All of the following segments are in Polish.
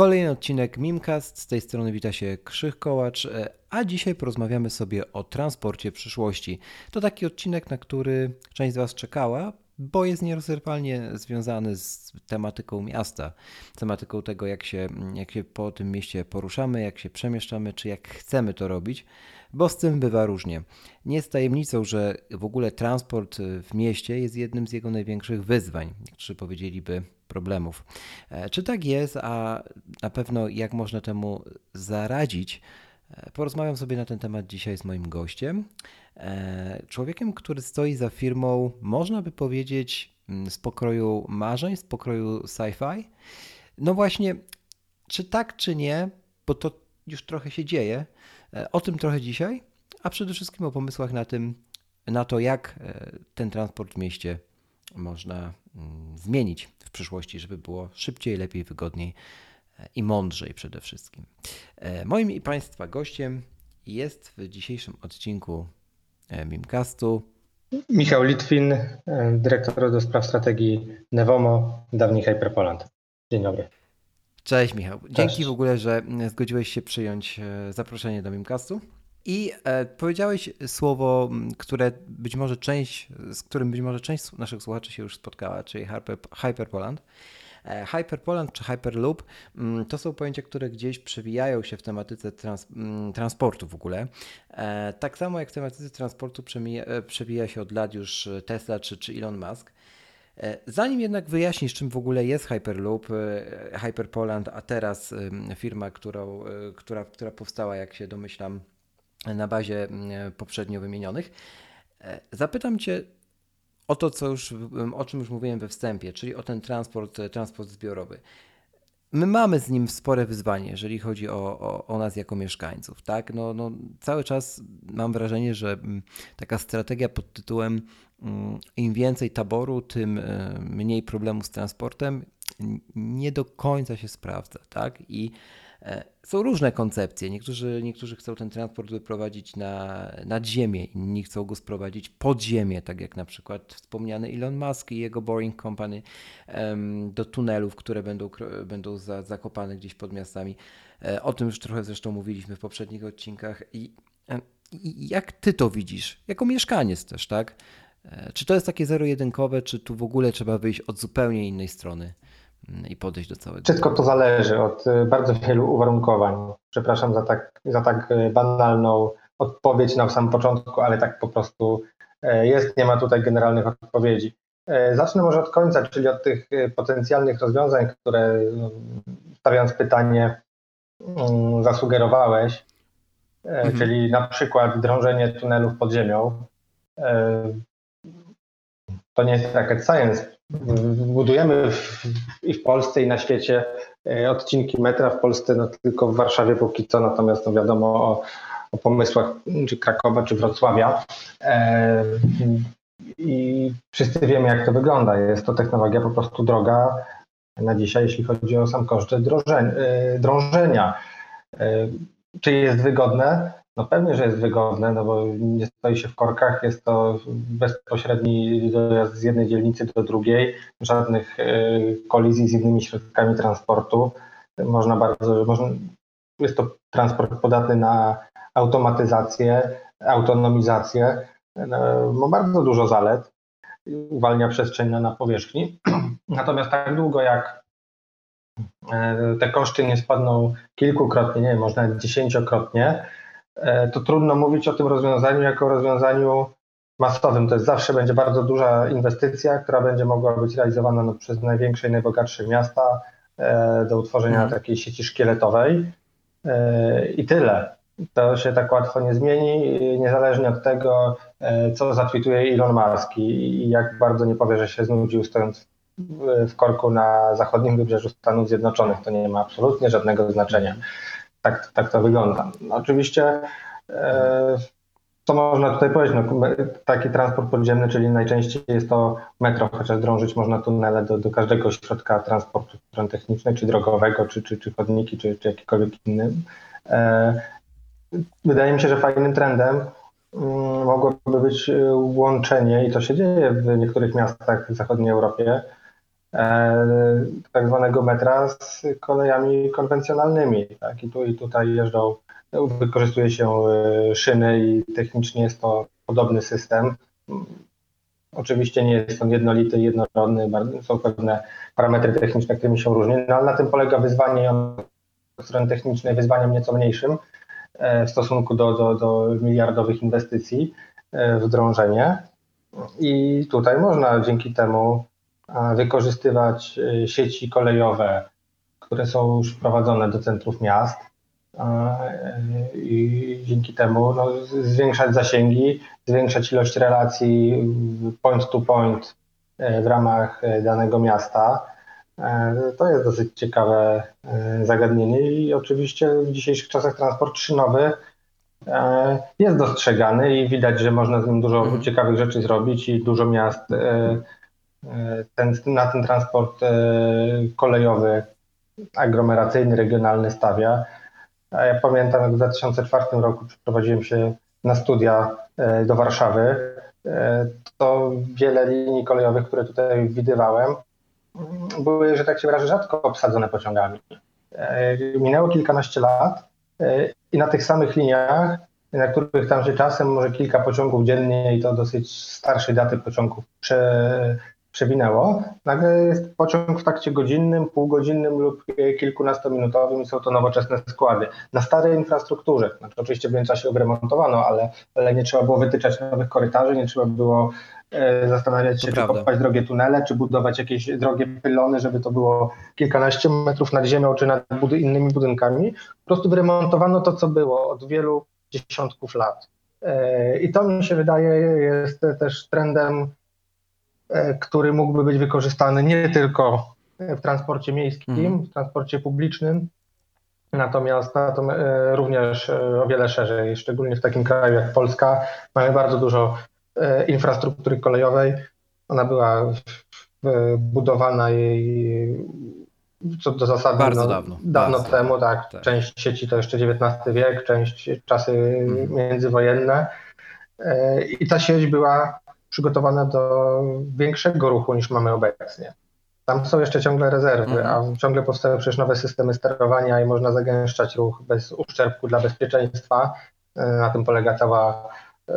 Kolejny odcinek Mimcast. Z tej strony wita się Krzych Kołacz, e, a dzisiaj porozmawiamy sobie o transporcie przyszłości. To taki odcinek, na który część z Was czekała, bo jest nierozerwalnie związany z tematyką miasta, tematyką tego, jak się, jak się po tym mieście poruszamy, jak się przemieszczamy, czy jak chcemy to robić, bo z tym bywa różnie. Nie jest tajemnicą, że w ogóle transport w mieście jest jednym z jego największych wyzwań. Niektórzy powiedzieliby problemów. E, czy tak jest, a na pewno jak można temu zaradzić? E, porozmawiam sobie na ten temat dzisiaj z moim gościem. E, człowiekiem, który stoi za firmą, można by powiedzieć, mm, z pokroju marzeń, z pokroju sci-fi. No właśnie, czy tak, czy nie, bo to już trochę się dzieje. O tym trochę dzisiaj, a przede wszystkim o pomysłach na tym, na to, jak ten transport w mieście można mm, zmienić w przyszłości, żeby było szybciej, lepiej, wygodniej e, i mądrzej przede wszystkim. E, moim i Państwa gościem jest w dzisiejszym odcinku e, Mimcastu Michał Litwin, dyrektor do spraw strategii Nevomo, dawniej Hyperpoland. Dzień dobry. Cześć Michał. Dzięki Cześć. w ogóle, że zgodziłeś się przyjąć zaproszenie do Mimcastu. I e, powiedziałeś słowo, które być może część, z którym być może część naszych słuchaczy się już spotkała, czyli Hyper, Hyperpoland. E, Hyperpoland czy Hyperloop to są pojęcia, które gdzieś przewijają się w tematyce trans, transportu w ogóle. E, tak samo jak w tematyce transportu przewija, e, przewija się od lat już Tesla czy, czy Elon Musk. E, zanim jednak wyjaśnisz, czym w ogóle jest Hyperloop, e, Hyperpoland, a teraz firma, którą, która, która powstała, jak się domyślam, na bazie poprzednio wymienionych. E, zapytam Cię o to, co już, o czym już mówiłem we wstępie, czyli o ten transport, e, transport zbiorowy. My mamy z nim spore wyzwanie, jeżeli chodzi o, o, o, nas jako mieszkańców. Tak? No, no, cały czas mam wrażenie, że taka strategia pod tytułem im więcej taboru, tym e, mniej problemu z transportem nie do końca się sprawdza. Tak? I E, są różne koncepcje. Niektórzy, niektórzy chcą ten transport wyprowadzić na, nad ziemię, inni chcą go sprowadzić pod ziemię, tak jak na przykład wspomniany Elon Musk i jego Boring Company do tunelów, które będą, będą za, zakopane gdzieś pod miastami. E, o tym już trochę zresztą mówiliśmy w poprzednich odcinkach. I, i jak ty to widzisz? Jako mieszkaniec też, tak? E, czy to jest takie zero-jedynkowe, czy tu w ogóle trzeba wyjść od zupełnie innej strony? i podejść do całego. Wszystko to zależy od y, bardzo wielu uwarunkowań. Przepraszam za tak, za tak y, banalną odpowiedź na samym początku, ale tak po prostu y, jest, nie ma tutaj generalnych odpowiedzi. Zacznę może od końca, czyli od tych potencjalnych rozwiązań, które no, stawiając pytanie mm, zasugerowałeś, mhm. czyli na przykład drążenie tunelów pod ziemią. To nie jest rocket science, budujemy w, i w Polsce, i na świecie e, odcinki metra. W Polsce no, tylko w Warszawie póki co, natomiast no, wiadomo o, o pomysłach czy Krakowa, czy Wrocławia. E, I wszyscy wiemy, jak to wygląda. Jest to technologia po prostu droga na dzisiaj, jeśli chodzi o sam koszt e, drążenia. E, czy jest wygodne? No pewnie, że jest wygodne, no bo nie stoi się w korkach, jest to bezpośredni dojazd z jednej dzielnicy do drugiej, żadnych e, kolizji z innymi środkami transportu. Można bardzo, można, jest to transport podatny na automatyzację, autonomizację. No, ma bardzo dużo zalet, uwalnia przestrzeń na powierzchni. Natomiast tak długo jak e, te koszty nie spadną kilkukrotnie, nie można dziesięciokrotnie, E, to trudno mówić o tym rozwiązaniu jako rozwiązaniu masowym. To jest zawsze będzie bardzo duża inwestycja, która będzie mogła być realizowana no, przez największe i najbogatsze miasta e, do utworzenia hmm. takiej sieci szkieletowej e, i tyle. To się tak łatwo nie zmieni, niezależnie od tego, co zatwituje Elon Musk i jak bardzo nie powie, że się znudził stojąc w korku na zachodnim wybrzeżu Stanów Zjednoczonych. To nie ma absolutnie żadnego znaczenia. Tak, tak to wygląda. No, oczywiście co można tutaj powiedzieć? No, taki transport podziemny, czyli najczęściej jest to metro, chociaż drążyć można tunele do, do każdego środka transportu strony technicznej, czy drogowego, czy, czy, czy chodniki, czy, czy jakikolwiek inny. E, wydaje mi się, że fajnym trendem mm, mogłoby być e, łączenie, i to się dzieje w niektórych miastach w zachodniej Europie, e, tak zwanego metra z kolejami konwencjonalnymi. Tak? I tu i tutaj jeżdżą Wykorzystuje się e, szyny i technicznie jest to podobny system. Oczywiście nie jest on jednolity, jednorodny, są pewne parametry techniczne, którymi się różni, no ale na tym polega wyzwanie od strony technicznej, wyzwaniem nieco mniejszym e, w stosunku do, do, do miliardowych inwestycji e, w drążenie. I tutaj można dzięki temu wykorzystywać sieci kolejowe, które są już wprowadzone do centrów miast, i dzięki temu no, zwiększać zasięgi, zwiększać ilość relacji point to point e, w ramach e, danego miasta. E, to jest dosyć ciekawe zagadnienie i oczywiście w dzisiejszych czasach transport szynowy jest dostrzegany i widać, że można z nim dużo mhm. ciekawych rzeczy zrobić i dużo miast ten, na ten transport kolejowy, aglomeracyjny, regionalny stawia. Ja pamiętam, jak w 2004 roku przeprowadziłem się na studia e, do Warszawy, e, to wiele linii kolejowych, które tutaj widywałem, były, że tak się wyrażę, rzadko obsadzone pociągami. E, minęło kilkanaście lat i na tych samych liniach, na których tam się czasem może kilka pociągów dziennie i to dosyć starszej daty pociągów prze, przewinęło. Nagle jest pociąg w takcie godzinnym, półgodzinnym lub kilkunastominutowym i są to nowoczesne składy. Na starej infrastrukturze, znaczy oczywiście w międzyczasie obremontowano, ale, ale nie trzeba było wytyczać nowych korytarzy, nie trzeba było e, zastanawiać się, to czy kopać drogie tunele, czy budować jakieś drogie pylony, żeby to było kilkanaście metrów nad ziemią, czy nad innymi budynkami. Po prostu wyremontowano to, co było od wielu dziesiątków lat. E, I to mi się wydaje jest też trendem który mógłby być wykorzystany nie tylko w transporcie miejskim, mhm. w transporcie publicznym, natomiast, natomiast e, również e, o wiele szerzej, szczególnie w takim kraju jak Polska. Mamy bardzo dużo infrastruktury kolejowej. Ona była budowana jej co do zasady bardzo no, dawno, dawno bardzo temu, tak. tak. Część sieci to jeszcze XIX wiek, część czasy mhm. międzywojenne. I ta sieć była przygotowane do większego ruchu niż mamy obecnie. Tam są jeszcze ciągle rezerwy, mhm. a ciągle powstają przecież nowe systemy sterowania i można zagęszczać ruch bez uszczerbku dla bezpieczeństwa. E, na tym polega cała, e,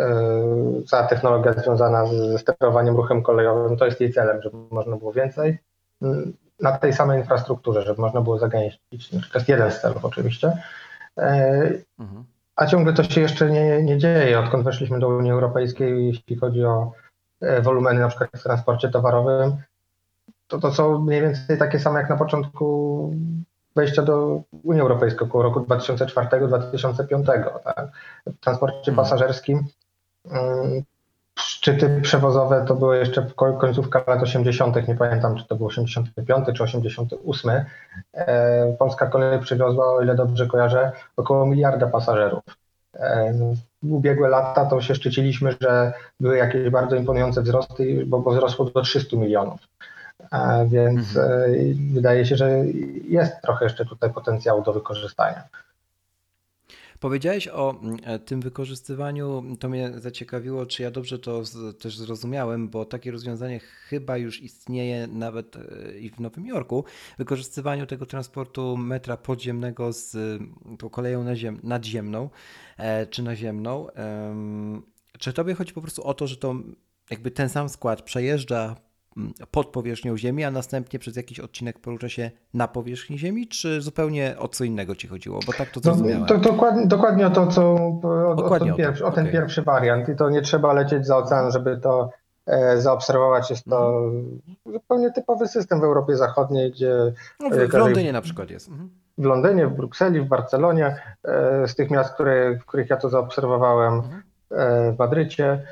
cała technologia związana ze sterowaniem ruchem kolejowym. To jest jej celem, żeby można było więcej mm, na tej samej infrastrukturze, żeby można było zagęścić. To jest jeden z celów oczywiście. E, mhm. A ciągle to się jeszcze nie, nie dzieje, odkąd weszliśmy do Unii Europejskiej, jeśli chodzi o wolumeny na przykład w transporcie towarowym, to to są mniej więcej takie same jak na początku wejścia do Unii Europejskiej około roku 2004-2005. Tak? W transporcie hmm. pasażerskim mm, szczyty przewozowe to były jeszcze końcówka lat 80., nie pamiętam czy to był 85 czy 88. E, Polska kolej przywiozła, o ile dobrze kojarzę, około miliarda pasażerów. Ubiegłe lata to się szczyciliśmy, że były jakieś bardzo imponujące wzrosty, bo, bo wzrosło do 300 milionów. E, więc mhm. E, wydaje się, że jest trochę jeszcze tutaj potencjału do wykorzystania. Powiedziałeś o mm, tym wykorzystywaniu, to mnie zaciekawiło, czy ja dobrze to też zrozumiałem, bo takie rozwiązanie chyba już istnieje nawet i w Nowym Jorku. Wykorzystywaniu tego transportu metra podziemnego z tą koleją nadziemną. E, czy naziemną. Czy tobie chodzi po prostu o to, że to jakby ten sam skład przejeżdża mm, pod powierzchnią Ziemi, a następnie przez jakiś odcinek porusza się na powierzchni Ziemi, czy zupełnie o co innego ci chodziło? Bo tak to no, zrozumiałem. No, to, dokładnie, dokładnie o to, co o, dokładnie o, ten, pierwszy, o ten okay. pierwszy wariant. I to nie trzeba lecieć za ocean, żeby to e, zaobserwować. Jest to mhm. zupełnie typowy system w Europie Zachodniej, gdzie... No, w, w Londynie na przykład jest. Mhm w Londynie, w Brukseli, w Barcelonie, e, z tych miast, które, w których ja to zaobserwowałem, mhm. e, w Madrycie.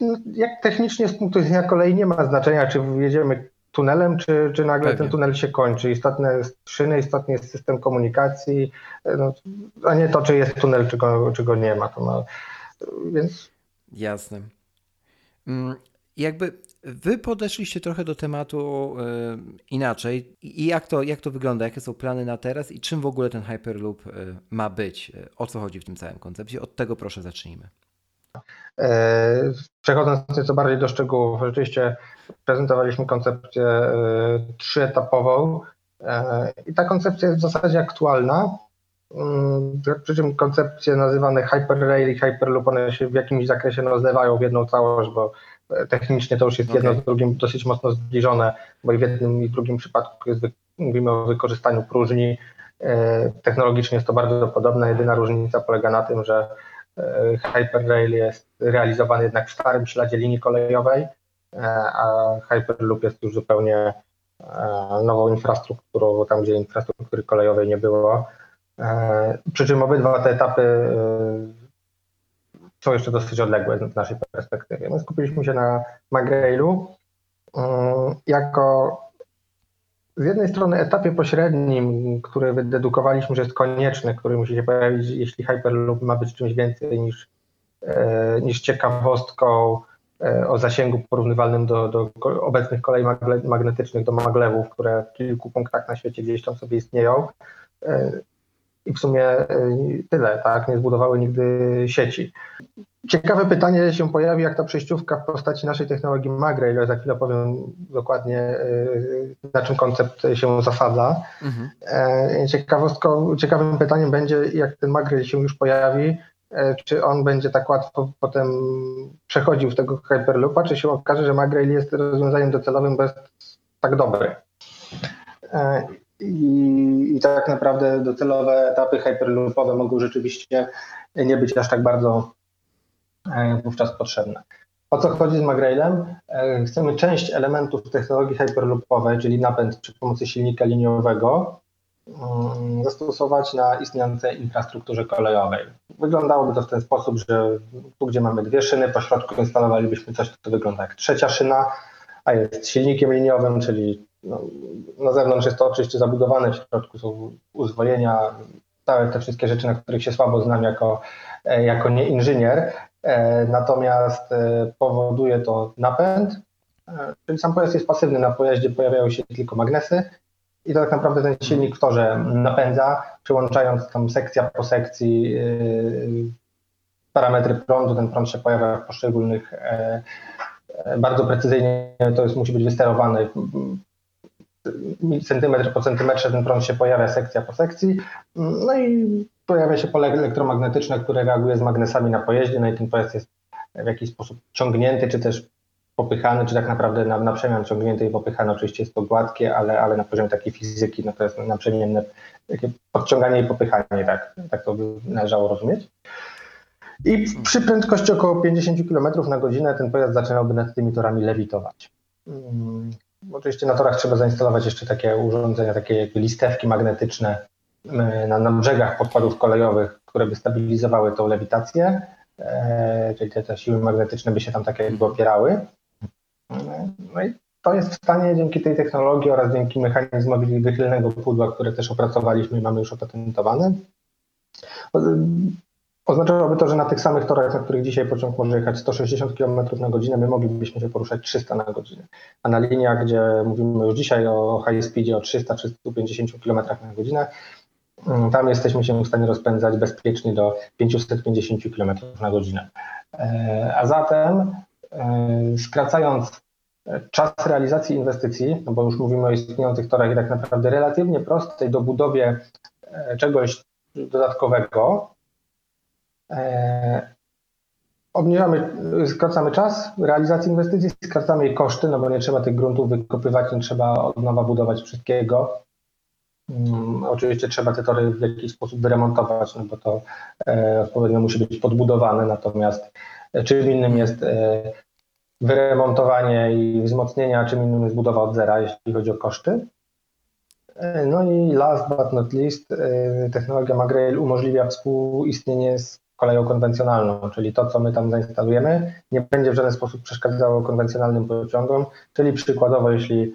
E, no, jak technicznie z punktu widzenia kolei nie ma znaczenia, czy jedziemy tunelem, czy, czy nagle Pewnie. ten tunel się kończy. Istotne jest szyny, istotny jest system komunikacji, no, a nie to, czy jest tunel, czy go, czy go nie ma. To ma więc... Jasne. Mm, jakby wy podeszliście trochę do tematu y, inaczej. I jak to, jak to wygląda? Jakie są plany na teraz i czym w ogóle ten Hyperloop y, ma być? O co chodzi w tym całym koncepcie? Od tego proszę zacznijmy. E, przechodząc nieco bardziej do szczegółów, rzeczywiście prezentowaliśmy koncepcję e, trzyetapową e, i ta koncepcja jest w zasadzie aktualna. Mm, przy czym koncepcje nazywane Hyperrail i Hyperloop, one się w jakimś zakresie rozlewają w jedną całość, bo technicznie to już jest okay. jedno z drugim dosyć mocno zbliżone, bo i w jednym i w drugim przypadku jest, mówimy o wykorzystaniu próżni. Technologicznie jest to bardzo podobne, jedyna różnica polega na tym, że Hyperrail jest realizowany jednak w starym śladzie linii kolejowej, e, a Hyperloop jest już zupełnie e, nową infrastrukturą, tam gdzie infrastruktury kolejowej nie było. Przy czym obydwa te etapy są jeszcze dosyć odległe z naszej perspektywy. My skupiliśmy się na Magrailu jako z jednej strony etapie pośrednim, który wydedukowaliśmy, że jest konieczny, który musi się pojawić, jeśli Hyperloop ma być czymś więcej niż, e, niż ciekawostką e, o zasięgu porównywalnym do, do obecnych kolei magnetycznych, do maglewów, które w kilku punktach na świecie gdzieś tam sobie istnieją. E, I w sumie tyle, tak? Nie zbudowały nigdy sieci. Ciekawe pytanie się pojawi, jak ta przejściówka w postaci naszej technologii Magrail, za chwilę powiem dokładnie, y, na czym koncept się zasadza. Mhm. E, ciekawostką, ciekawym pytaniem będzie, jak ten Magrail się już pojawi, e, czy on będzie tak łatwo potem przechodził w tego Hyperloopa, czy się okaże, że Magrail jest rozwiązaniem docelowym, bo jest tak dobry. E, I, I tak naprawdę docelowe etapy hyperloopowe mogą rzeczywiście nie być aż tak bardzo E, wówczas potrzebne. O co chodzi z Magrailem? E, chcemy część elementów technologii hyperloopowej, czyli napęd przy pomocy silnika liniowego, mm, zastosować na istniejącej infrastrukturze kolejowej. Wyglądałoby to w ten sposób, że tu, gdzie mamy dwie szyny, po środku instalowalibyśmy coś, co wygląda jak trzecia szyna, a jest silnikiem liniowym, czyli no, na zewnątrz jest to oczywiście zabudowane, w środku są uzwolenia, całe te wszystkie rzeczy, na których się słabo znam jako, e, jako nie inżynier, natomiast e, powoduje to napęd, e, czyli sam pojazd jest pasywny, na pojeździe pojawiają się tylko magnesy i to tak naprawdę ten silnik w torze napędza, przyłączając tam sekcja po sekcji parametry prądu, ten prąd się pojawia w poszczególnych, bardzo precyzyjnie. To jest, musi być wysterowany centymetr po centymetrze. Ten prąd się pojawia sekcja po sekcji. No i pojawia się pole elektromagnetyczne, które reaguje z magnesami na pojeździe, no i ten pojazd jest w jakiś sposób ciągnięty, czy też popychany, czy tak naprawdę na, na przemian ciągnięty i popychany. Oczywiście jest to gładkie, ale, ale na poziomie takiej fizyki no to jest naprzemienne takie podciąganie i popychanie, tak, tak to by należało rozumieć. I przy prędkości około 50 km na godzinę ten pojazd zaczynałby nad tymi torami lewitować. Hmm. Oczywiście na torach trzeba zainstalować jeszcze takie urządzenia, takie listewki magnetyczne, na, na brzegach pokładów kolejowych, które by stabilizowały tą lewitację, e, czyli te, te siły magnetyczne by się tam tak jakby opierały. No i to jest w stanie dzięki tej technologii oraz dzięki mechanizmowi wychylnego pudła, które też opracowaliśmy i mamy już opatentowane, Oznaczałoby to, że na tych samych torach, na których dzisiaj pociąg może jechać 160 km na godzinę, my moglibyśmy się poruszać 300 na godzinę. A na liniach, gdzie mówimy już dzisiaj o high speedzie o 300-350 km na godzinę, tam jesteśmy się w stanie rozpędzać bezpiecznie do 550 km na godzinę. E, a zatem, e, skracając czas realizacji inwestycji, no bo już mówimy o istniejących torach i tak naprawdę relatywnie prostej do budowie e, czegoś dodatkowego, obniżamy, skracamy czas realizacji inwestycji, skracamy jej koszty, no bo nie trzeba tych gruntów wykopywać, nie trzeba od nowa budować wszystkiego. Mm, oczywiście trzeba te tory w jakiś sposób wyremontować, no bo to e, odpowiednio musi być podbudowane, natomiast e, czym innym jest e, wyremontowanie i wzmocnienie, a czym innym jest budowa od zera, jeśli chodzi o koszty. No i last but not least, technologia Magrail umożliwia współistnienie z koleją konwencjonalną, czyli to, co my tam zainstalujemy, nie będzie w żaden sposób przeszkadzało konwencjonalnym pociągom, czyli przykładowo, jeśli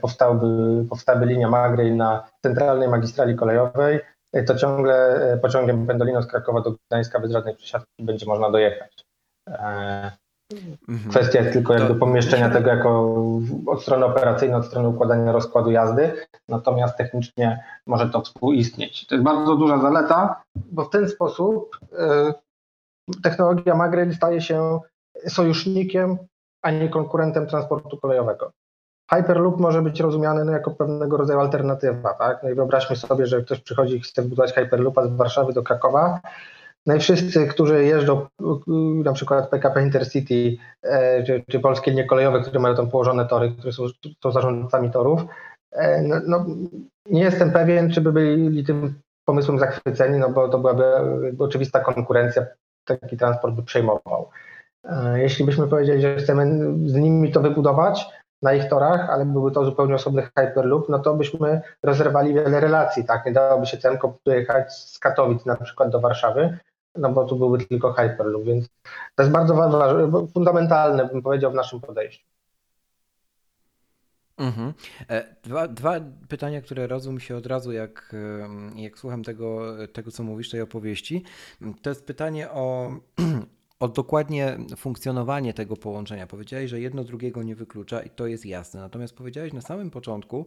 powstałby, powstałaby linia Magrej na centralnej magistrali kolejowej, e, to ciągle pociągiem Pendolino z Krakowa do Gdańska bez żadnej przesiadki będzie można dojechać. Mhm. Kwestia jest tylko jakby pomieszczenia tego jako od strony operacyjnej, od strony układania rozkładu jazdy, natomiast technicznie może to współistnieć. To jest bardzo duża zaleta, bo w ten sposób technologia Magrel staje się sojusznikiem, a nie konkurentem transportu kolejowego. Hyperloop może być rozumiany no, jako pewnego rodzaju alternatywa. Tak? No i wyobraźmy sobie, że ktoś przychodzi i chce wbudować Hyperloopa z Warszawy do Krakowa, no i wszyscy, którzy jeżdżą, na przykład PKP Intercity e, czy, czy polskie linie kolejowe, które mają tam położone tory, które są, są zarządcami torów, e, no, no, nie jestem pewien, czy by byli tym pomysłem zachwyceni, no bo to byłaby oczywista konkurencja, taki transport by przejmował. E, jeśli byśmy powiedzieli, że chcemy z nimi to wybudować na ich torach, ale byłby to zupełnie osobny Hyperloop, no to byśmy rozerwali wiele relacji, tak? Nie dałoby się Cemko dojechać z Katowic na przykład do Warszawy, no bo tu byłby tylko Hyperloop, więc to jest bardzo ważne, fundamentalne, bym powiedział, w naszym podejściu. Mhm. E, dwa, dwa pytania, które rodzą mi się od razu, jak, jak słucham tego, tego, co mówisz, tej opowieści. To jest pytanie o, o dokładnie funkcjonowanie tego połączenia. Powiedziałeś, że jedno drugiego nie wyklucza i to jest jasne. Natomiast powiedziałeś na samym początku,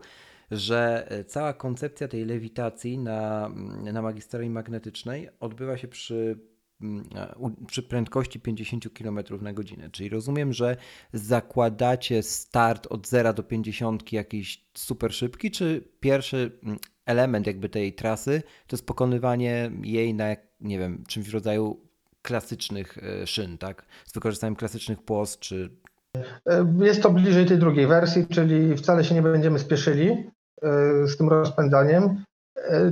że e, cała koncepcja tej lewitacji na, mm, na magistrali magnetycznej odbywa się przy mm, przy prędkości 50 km na godzinę. Czyli rozumiem, że zakładacie start od 0 do 50 jakiś super szybki, czy pierwszy mm, element jakby tej trasy to jest pokonywanie jej na, nie wiem, czymś w rodzaju klasycznych e, szyn, tak? Z wykorzystaniem klasycznych płos, czy... E, jest to bliżej tej drugiej wersji, czyli wcale się nie będziemy spieszyli. E, z tym rozpędzaniem.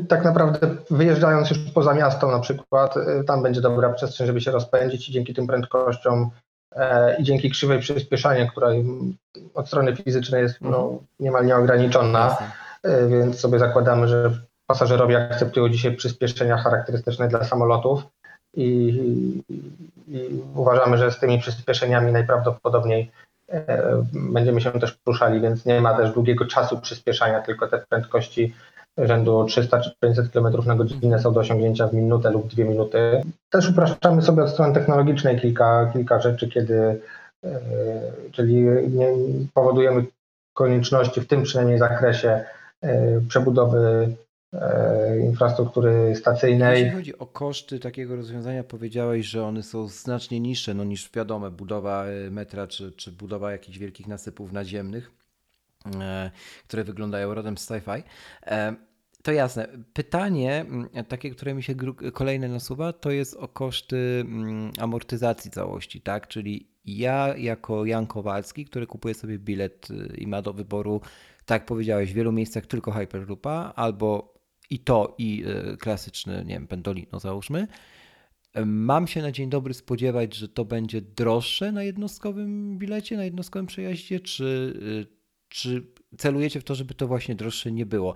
Tak naprawdę wyjeżdżając już poza miasto na przykład, tam będzie dobra przestrzeń, żeby się rozpędzić i dzięki tym prędkościom i dzięki krzywej przyspieszania, która od strony fizycznej jest no, mhm. niemal nieograniczona, więc sobie zakładamy, że pasażerowie akceptują dzisiaj przyspieszenia charakterystyczne dla samolotów i, i uważamy, że z tymi przyspieszeniami najprawdopodobniej E, będziemy się też poruszali, więc nie ma też długiego czasu przyspieszania, tylko te prędkości rzędu 300 czy 500 km na godzinę są do osiągnięcia w minutę lub dwie minuty. Też upraszczamy sobie od strony technologicznej kilka, kilka rzeczy, kiedy e, czyli nie powodujemy konieczności w tym przynajmniej zakresie e, przebudowy infrastruktury stacyjnej. Jeśli chodzi o koszty takiego rozwiązania, powiedziałeś, że one są znacznie niższe no, niż wiadomo, budowa e, metra czy, czy budowa jakichś wielkich nasypów naziemnych, e, które wyglądają rodem z sci-fi. To jasne. Pytanie, takie, które mi się kolejne nasuwa, to jest o koszty amortyzacji całości, tak? Czyli ja jako Jan Kowalski, który kupuje sobie bilet i ma do wyboru, tak jak powiedziałeś, w wielu miejscach tylko Hyperloopa albo i to, i e, klasyczny, nie wiem, Pendolino załóżmy. E, mam się na dzień dobry spodziewać, że to będzie droższe na jednostkowym bilecie, na jednostkowym przejaździe, czy, e, czy celujecie w to, żeby to właśnie droższe nie było?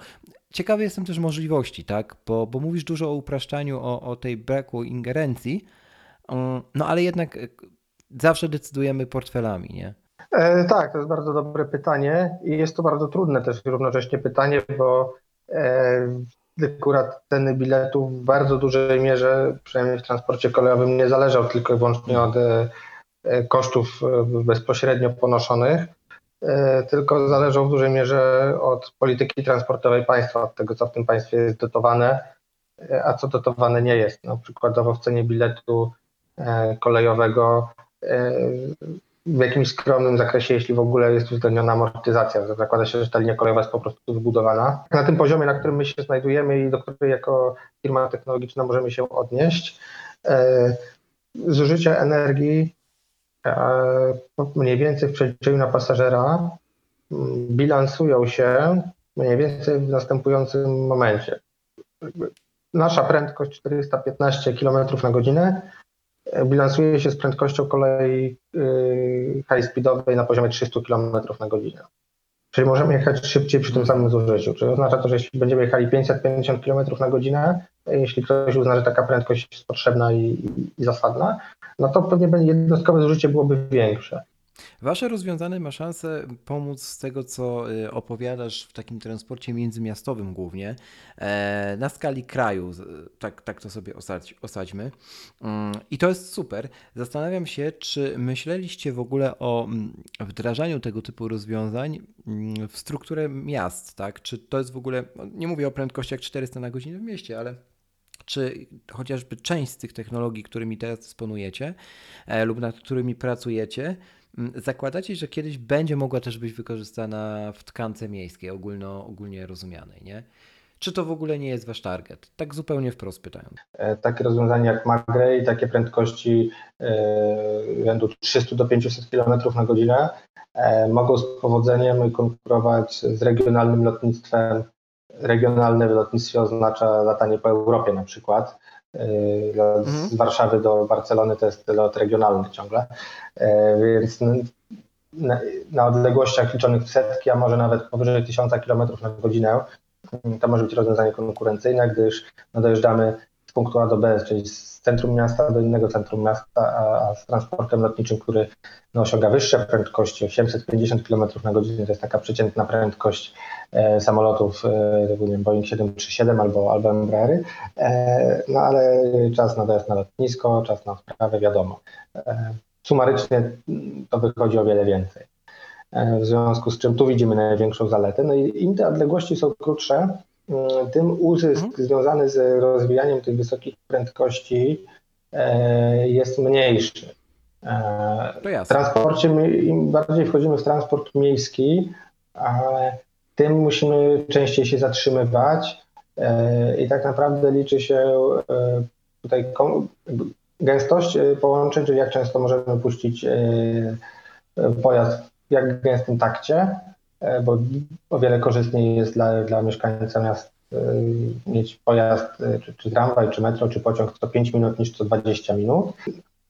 Ciekawy jestem też możliwości, tak? Bo, bo mówisz dużo o upraszczaniu, o, o tej braku ingerencji, mm, no ale jednak zawsze decydujemy portfelami, nie? E, tak, to jest bardzo dobre pytanie i jest to bardzo trudne też równocześnie pytanie, bo akurat ceny biletów w bardzo dużej mierze, przynajmniej w transporcie kolejowym, nie zależał tylko i wyłącznie od e, e, kosztów e, bezpośrednio ponoszonych, tylko zależał w dużej mierze od polityki transportowej państwa, od tego, co w tym państwie jest dotowane, a co dotowane nie jest. No, przykładowo w cenie biletu kolejowego w jakimś skromnym zakresie, jeśli w ogóle jest uwzględniona amortyzacja. Zakłada się, że ta linia kolejowa jest po prostu wybudowana. Na tym poziomie, na którym my się znajdujemy i do której jako firma technologiczna możemy się odnieść, e, zużycie energii e, mniej więcej w przeliczeniu na pasażera bilansują się mniej więcej w następującym momencie. Nasza prędkość 415 km na godzinę bilansuje się z prędkością kolei y, high speedowej na poziomie 300 km na godzinę. Czyli możemy jechać szybciej przy tym samym zużyciu. Czyli oznacza to, że jeśli będziemy jechali 550 km na godzinę, jeśli ktoś uzna, że taka prędkość jest potrzebna i, i zasadna, no to pewnie jednostkowe zużycie byłoby większe. Wasze rozwiązanie ma szansę pomóc z tego, co y, opowiadasz w takim transporcie międzymiastowym głównie, e, na skali kraju, tak, tak to sobie osadź, osadźmy. Mm, I to jest super. Zastanawiam się, czy myśleliście w ogóle o mm, wdrażaniu tego typu rozwiązań mm, w strukturę miast, tak? Czy to jest w ogóle, no, nie mówię o prędkościach 400 na godzinę w mieście, ale czy chociażby część z tych technologii, którymi teraz dysponujecie e, lub nad którymi pracujecie, zakładacie, że kiedyś będzie mogła też być wykorzystana w tkance miejskiej, ogólno, ogólnie rozumianej, nie? Czy to w ogóle nie jest wasz target? Tak zupełnie wprost pytając. E, takie rozwiązania jak Magray, takie prędkości e, rzędu 300 do 500 km na godzinę e, mogą z powodzeniem konkurować z regionalnym lotnictwem. Regionalne w lotnictwie oznacza latanie po Europie na przykład. Mhm. Z Warszawy do Barcelony to jest lot regionalny ciągle, yy, więc na, odległościach liczonych w setki, a może nawet powyżej 1000 km na godzinę, to może być rozwiązanie konkurencyjne, gdyż no, dojeżdżamy z punktu A do B, czyli z centrum miasta do innego centrum miasta, a, a z transportem lotniczym, który no, osiąga wyższe prędkości, 850 km na godzinę, to jest taka przeciętna prędkość e, samolotów e, Boeing 737 albo, albo Embraery, e, no ale czas na dojazd na lotnisko, czas na odprawę, wiadomo. E, sumarycznie to wychodzi o wiele więcej. E, w związku z czym tu widzimy największą zaletę. No i im te odległości są krótsze, tym uzysk mhm. związany z rozwijaniem tych wysokich prędkości e, jest mniejszy. W transporcie, im bardziej wchodzimy w transport miejski, tym musimy częściej się zatrzymywać e, i tak naprawdę liczy się e, tutaj gęstość e, połączeń, czyli jak często możemy puścić pojazd w jak gęstym takcie, bo o wiele korzystniej jest dla, dla mieszkańca miast mieć pojazd, czy, czy tramwaj, czy metro, czy pociąg co 5 minut niż co 20 minut.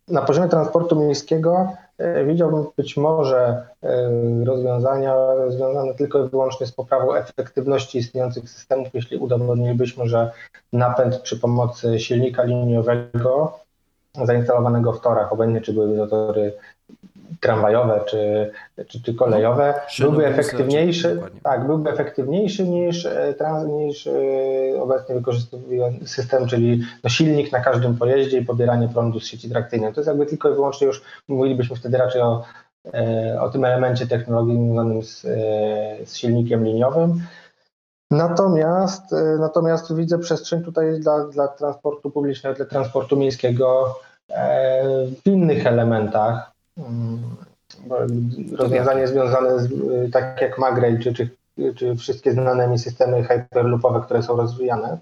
Na poziomie transportu miejskiego e, widziałbym być może e, rozwiązania związane tylko i wyłącznie z poprawą efektywności istniejących systemów, jeśli udowodnilibyśmy, że napęd przy pomocy silnika liniowego zainstalowanego w torach, obojętnie czy były to tory tramwajowe czy, czy, czy kolejowe, no, byłby efektywniejszy, tak, byłby efektywniejszy niż, e, niż e, obecnie wykorzystywany system, czyli no silnik na każdym pojeździe i pobieranie prądu z sieci trakcyjnej. To jest jakby tylko i wyłącznie już, mówilibyśmy wtedy raczej o, e, o tym elemencie technologii związanym z, z silnikiem liniowym. Natomiast, natomiast widzę przestrzeń tutaj dla, dla transportu publicznego, dla transportu miejskiego w innych elementach, rozwiązanie związane z, tak jak Magray, czy, czy, czy wszystkie znane mi systemy hyperloopowe, które są rozwijane,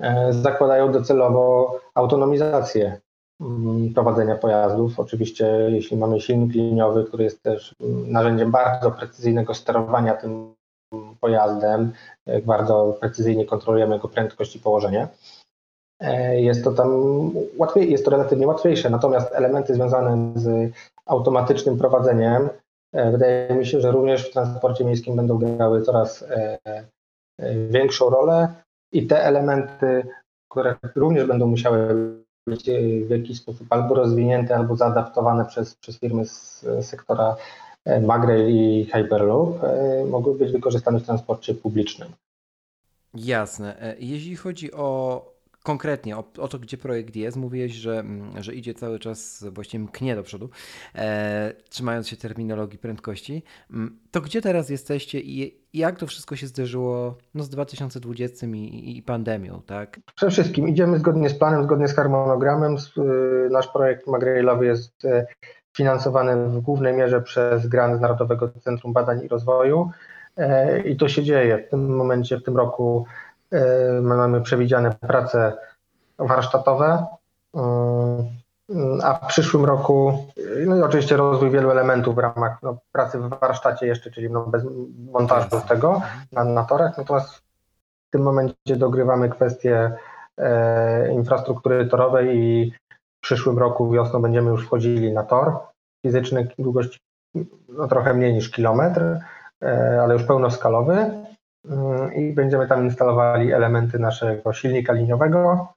e, zakładają docelowo autonomizację mm, prowadzenia pojazdów. Oczywiście, jeśli mamy silnik liniowy, który jest też narzędziem bardzo precyzyjnego sterowania tym pojazdem, e, bardzo precyzyjnie kontrolujemy jego prędkość i położenie, jest to tam łatwiej, jest to relatywnie łatwiejsze, natomiast elementy związane z automatycznym prowadzeniem e, wydaje mi się, że również w transporcie miejskim będą grały coraz e, większą rolę i te elementy, które również będą musiały być w jakiś sposób albo rozwinięte, albo zaadaptowane przez, przez firmy z sektora Magray i Hyperloop, mogły być wykorzystane w transporcie publicznym. Jasne. Jeśli chodzi o konkretnie o, o, to, gdzie projekt jest, mówiłeś, że, mm, że idzie cały czas, właściwie mknie do przodu, e, trzymając się terminologii prędkości. Mm, to gdzie teraz jesteście i jak to wszystko się zderzyło no, z 2020 i, i pandemią, tak? Przede wszystkim idziemy zgodnie z planem, zgodnie z harmonogramem. Y, nasz projekt Magrailowy jest y, finansowany w głównej mierze przez grant Narodowego Centrum Badań i Rozwoju e, i to się dzieje. W tym momencie, w tym roku E, my mamy przewidziane prace warsztatowe, e, a w przyszłym roku, no i oczywiście rozwój wielu elementów w ramach no, pracy w warsztacie jeszcze, czyli no, bez montażu tego na, na torach. Natomiast w tym momencie dogrywamy kwestię e, infrastruktury torowej i w przyszłym roku wiosną będziemy już wchodzili na tor fizyczny długości no, trochę mniej niż kilometr, ale już pełnoskalowy i będziemy tam instalowali elementy naszego silnika liniowego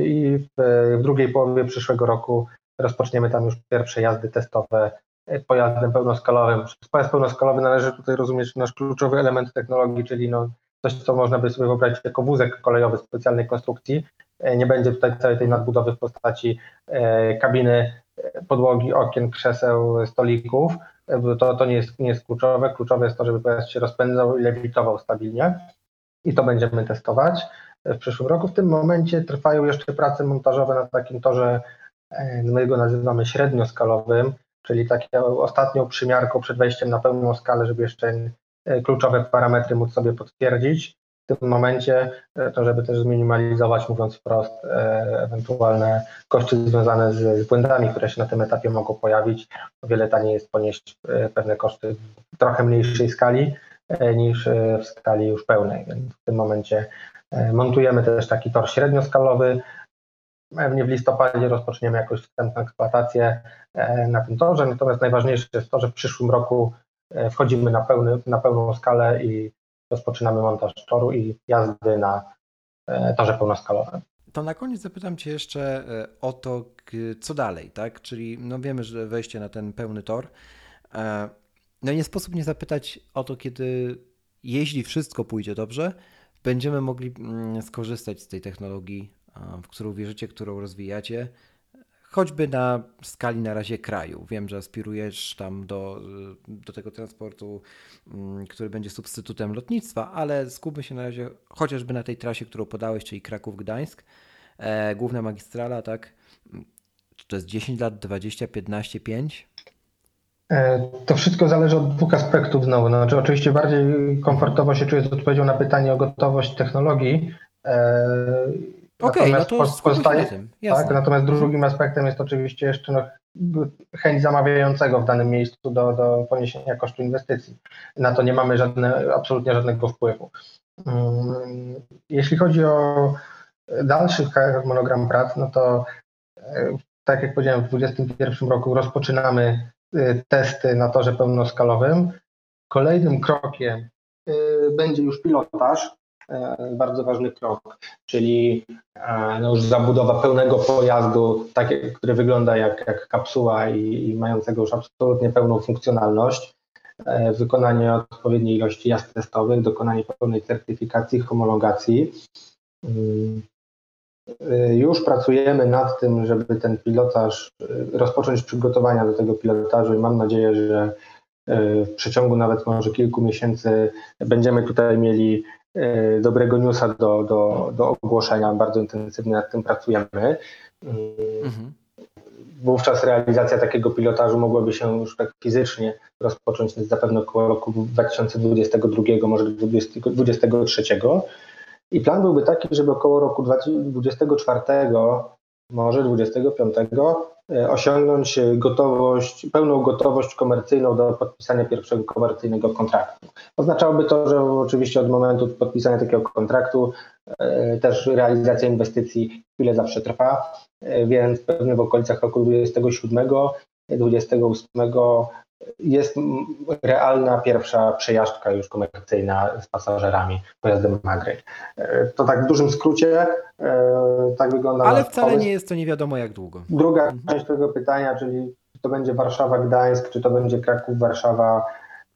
i w drugiej połowie przyszłego roku rozpoczniemy tam już pierwsze jazdy testowe pojazdem pełnoskalowym. Pojazd pełnoskalowy należy tutaj rozumieć nasz kluczowy element technologii, czyli no coś, co można by sobie wyobrazić jako wózek kolejowy specjalnej konstrukcji. E, nie będzie tutaj całej tej nadbudowy w postaci e, kabiny, e, podłogi, okien, krzeseł, stolików. To, to nie, jest, nie jest kluczowe. Kluczowe jest to, żeby pojazd się rozpędzał i lewitował stabilnie. I to będziemy testować w przyszłym roku. W tym momencie trwają jeszcze prace montażowe na takim torze, my go nazywamy średnioskalowym, czyli taką ostatnią przymiarką przed wejściem na pełną skalę, żeby jeszcze e, kluczowe parametry móc sobie potwierdzić. W tym momencie, e, to żeby też zminimalizować, mówiąc wprost, e, ewentualne koszty związane z błędami, które się na tym etapie mogą pojawić. O wiele taniej jest ponieść pewne koszty w trochę mniejszej skali niż w skali już pełnej. Więc w tym momencie montujemy też taki tor średnioskalowy, Pewnie w listopadzie rozpoczniemy jakąś wstępną eksploatację e, na tym torze, natomiast najważniejsze jest to, że w przyszłym roku e, wchodzimy na, pełny, na pełną skalę i rozpoczynamy montaż toru i jazdy na e, torze pełnoskalowym. To na koniec zapytam Cię jeszcze o to, co dalej, tak? Czyli no wiemy, że wejście na ten pełny tor. No nie sposób nie zapytać o to, kiedy jeśli wszystko pójdzie dobrze, będziemy mogli mm, skorzystać z tej technologii w którą wierzycie, którą rozwijacie, choćby na skali na razie kraju. Wiem, że aspirujesz tam do, do tego transportu, mm, który będzie substytutem lotnictwa, ale skupmy się na razie chociażby na tej trasie, którą podałeś, czyli Kraków-Gdańsk, e, główna magistrala, tak? Czy to jest 10 lat, 20, 15, 5? To wszystko zależy od dwóch aspektów znowu. No, znaczy, oczywiście bardziej komfortowo się czuję z odpowiedzią na pytanie o gotowość technologii. Okej, okay, no to pozostaje, tym. Tak, natomiast drugim aspektem jest oczywiście jeszcze no, chęć zamawiającego w danym miejscu do, do poniesienia kosztu inwestycji. Na to nie mamy żadne, absolutnie żadnego wpływu. Mm, jeśli chodzi o dalszy harmonogram prac, no to e, tak jak powiedziałem, w 2021 roku rozpoczynamy e, testy na torze pełnoskalowym. Kolejnym krokiem e, będzie już pilotaż, bardzo ważny krok, czyli e, no już zabudowa pełnego pojazdu, takie, który wygląda jak, jak kapsuła i, i mającego już absolutnie pełną funkcjonalność, e, wykonanie odpowiedniej ilości jazd testowych, dokonanie pełnej certyfikacji, homologacji. Mm, już pracujemy nad tym, żeby ten pilotaż, rozpocząć przygotowania do tego pilotażu i mam nadzieję, że w przeciągu nawet może kilku miesięcy będziemy tutaj mieli E, dobrego newsa do, do, do ogłoszenia. Bardzo intensywnie nad tym pracujemy. Mhm. Wówczas realizacja takiego pilotażu mogłaby się już tak fizycznie rozpocząć zapewne około roku 2022, może 2023. I plan byłby taki, żeby około roku 2024, może 2025 E, osiągnąć gotowość, pełną gotowość komercyjną do podpisania pierwszego komercyjnego kontraktu. Oznaczałoby to, że oczywiście od momentu podpisania takiego kontraktu e, też realizacja inwestycji chwilę zawsze trwa, e, więc pewnie w okolicach roku 27, 28 jest realna pierwsza przejażdżka już komercyjna z pasażerami pojazdem Magry. To tak w dużym skrócie, e, tak wygląda. Ale wcale pomysł. nie jest to nie wiadomo jak długo. Druga mhm. część tego pytania, czyli czy to będzie Warszawa, Gdańsk, czy to będzie Kraków, Warszawa,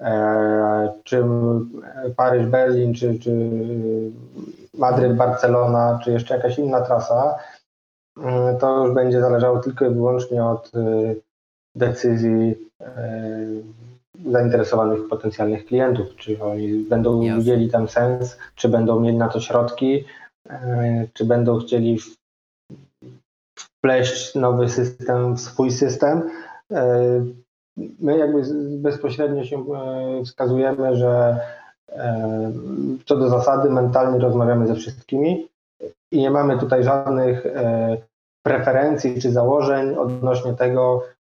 e, czy Paryż, Berlin, czy, czy Madryt, Barcelona, czy jeszcze jakaś inna trasa, e, to już będzie zależało tylko i wyłącznie od decyzji e, zainteresowanych potencjalnych klientów, czy oni będą Jasne. widzieli tam sens, czy będą mieli na to środki, e, czy będą chcieli wpleść nowy system w swój system. E, my jakby bezpośrednio się wskazujemy, że co do zasady mentalnie rozmawiamy ze wszystkimi i nie mamy tutaj żadnych preferencji czy założeń odnośnie tego, E,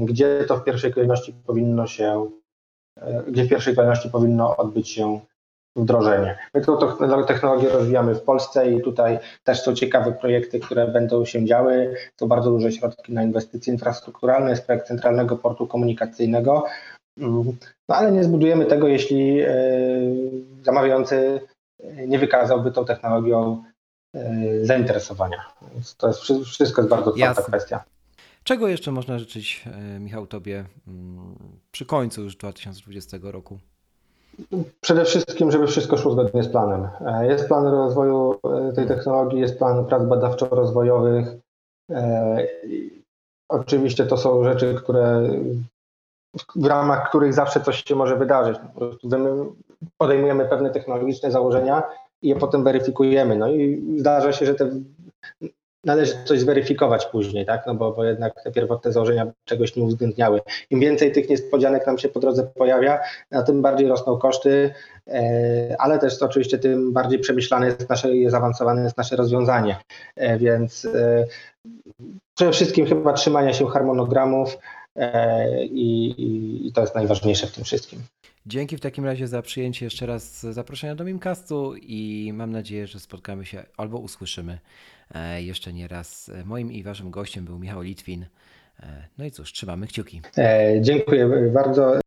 gdzie to w pierwszej kolejności powinno się, e, gdzie w pierwszej kolejności powinno odbyć się wdrożenie. My tą technologię rozwijamy w Polsce i tutaj też są ciekawe projekty, które będą się działy. Są bardzo duże środki na inwestycje infrastrukturalne, jest projekt Centralnego Portu Komunikacyjnego. Mm, no ale nie zbudujemy tego, jeśli zamawiający nie wykazałby tą technologią zainteresowania. Więc to jest wszystko jest bardzo otwarta kwestia. Czego jeszcze można życzyć, Michał, Tobie mm, przy końcu już 2020 roku? Przede wszystkim, żeby wszystko szło zgodnie z planem. E, jest plan rozwoju e, tej technologii, jest plan prac badawczo-rozwojowych. E, oczywiście to są rzeczy, które w ramach których zawsze coś się może wydarzyć. Podejmujemy pewne technologiczne założenia i je potem weryfikujemy. No i zdarza się, że te należy coś zweryfikować później, tak? No bo, bo jednak te pierwotne założenia czegoś nie uwzględniały. Im więcej tych niespodzianek nam się po drodze pojawia, no tym bardziej rosną koszty, e, ale też oczywiście tym bardziej przemyślane jest nasze i zaawansowane jest nasze rozwiązanie. E, więc e, przede wszystkim chyba trzymania się harmonogramów i, i to jest najważniejsze w tym wszystkim. Dzięki w takim razie za przyjęcie jeszcze raz zaproszenia do Mimcastu i mam nadzieję, że spotkamy się albo usłyszymy jeszcze nie raz. Moim i waszym gościem był Michał Litwin. E, no i cóż, trzymamy kciuki. E, dziękuję bardzo.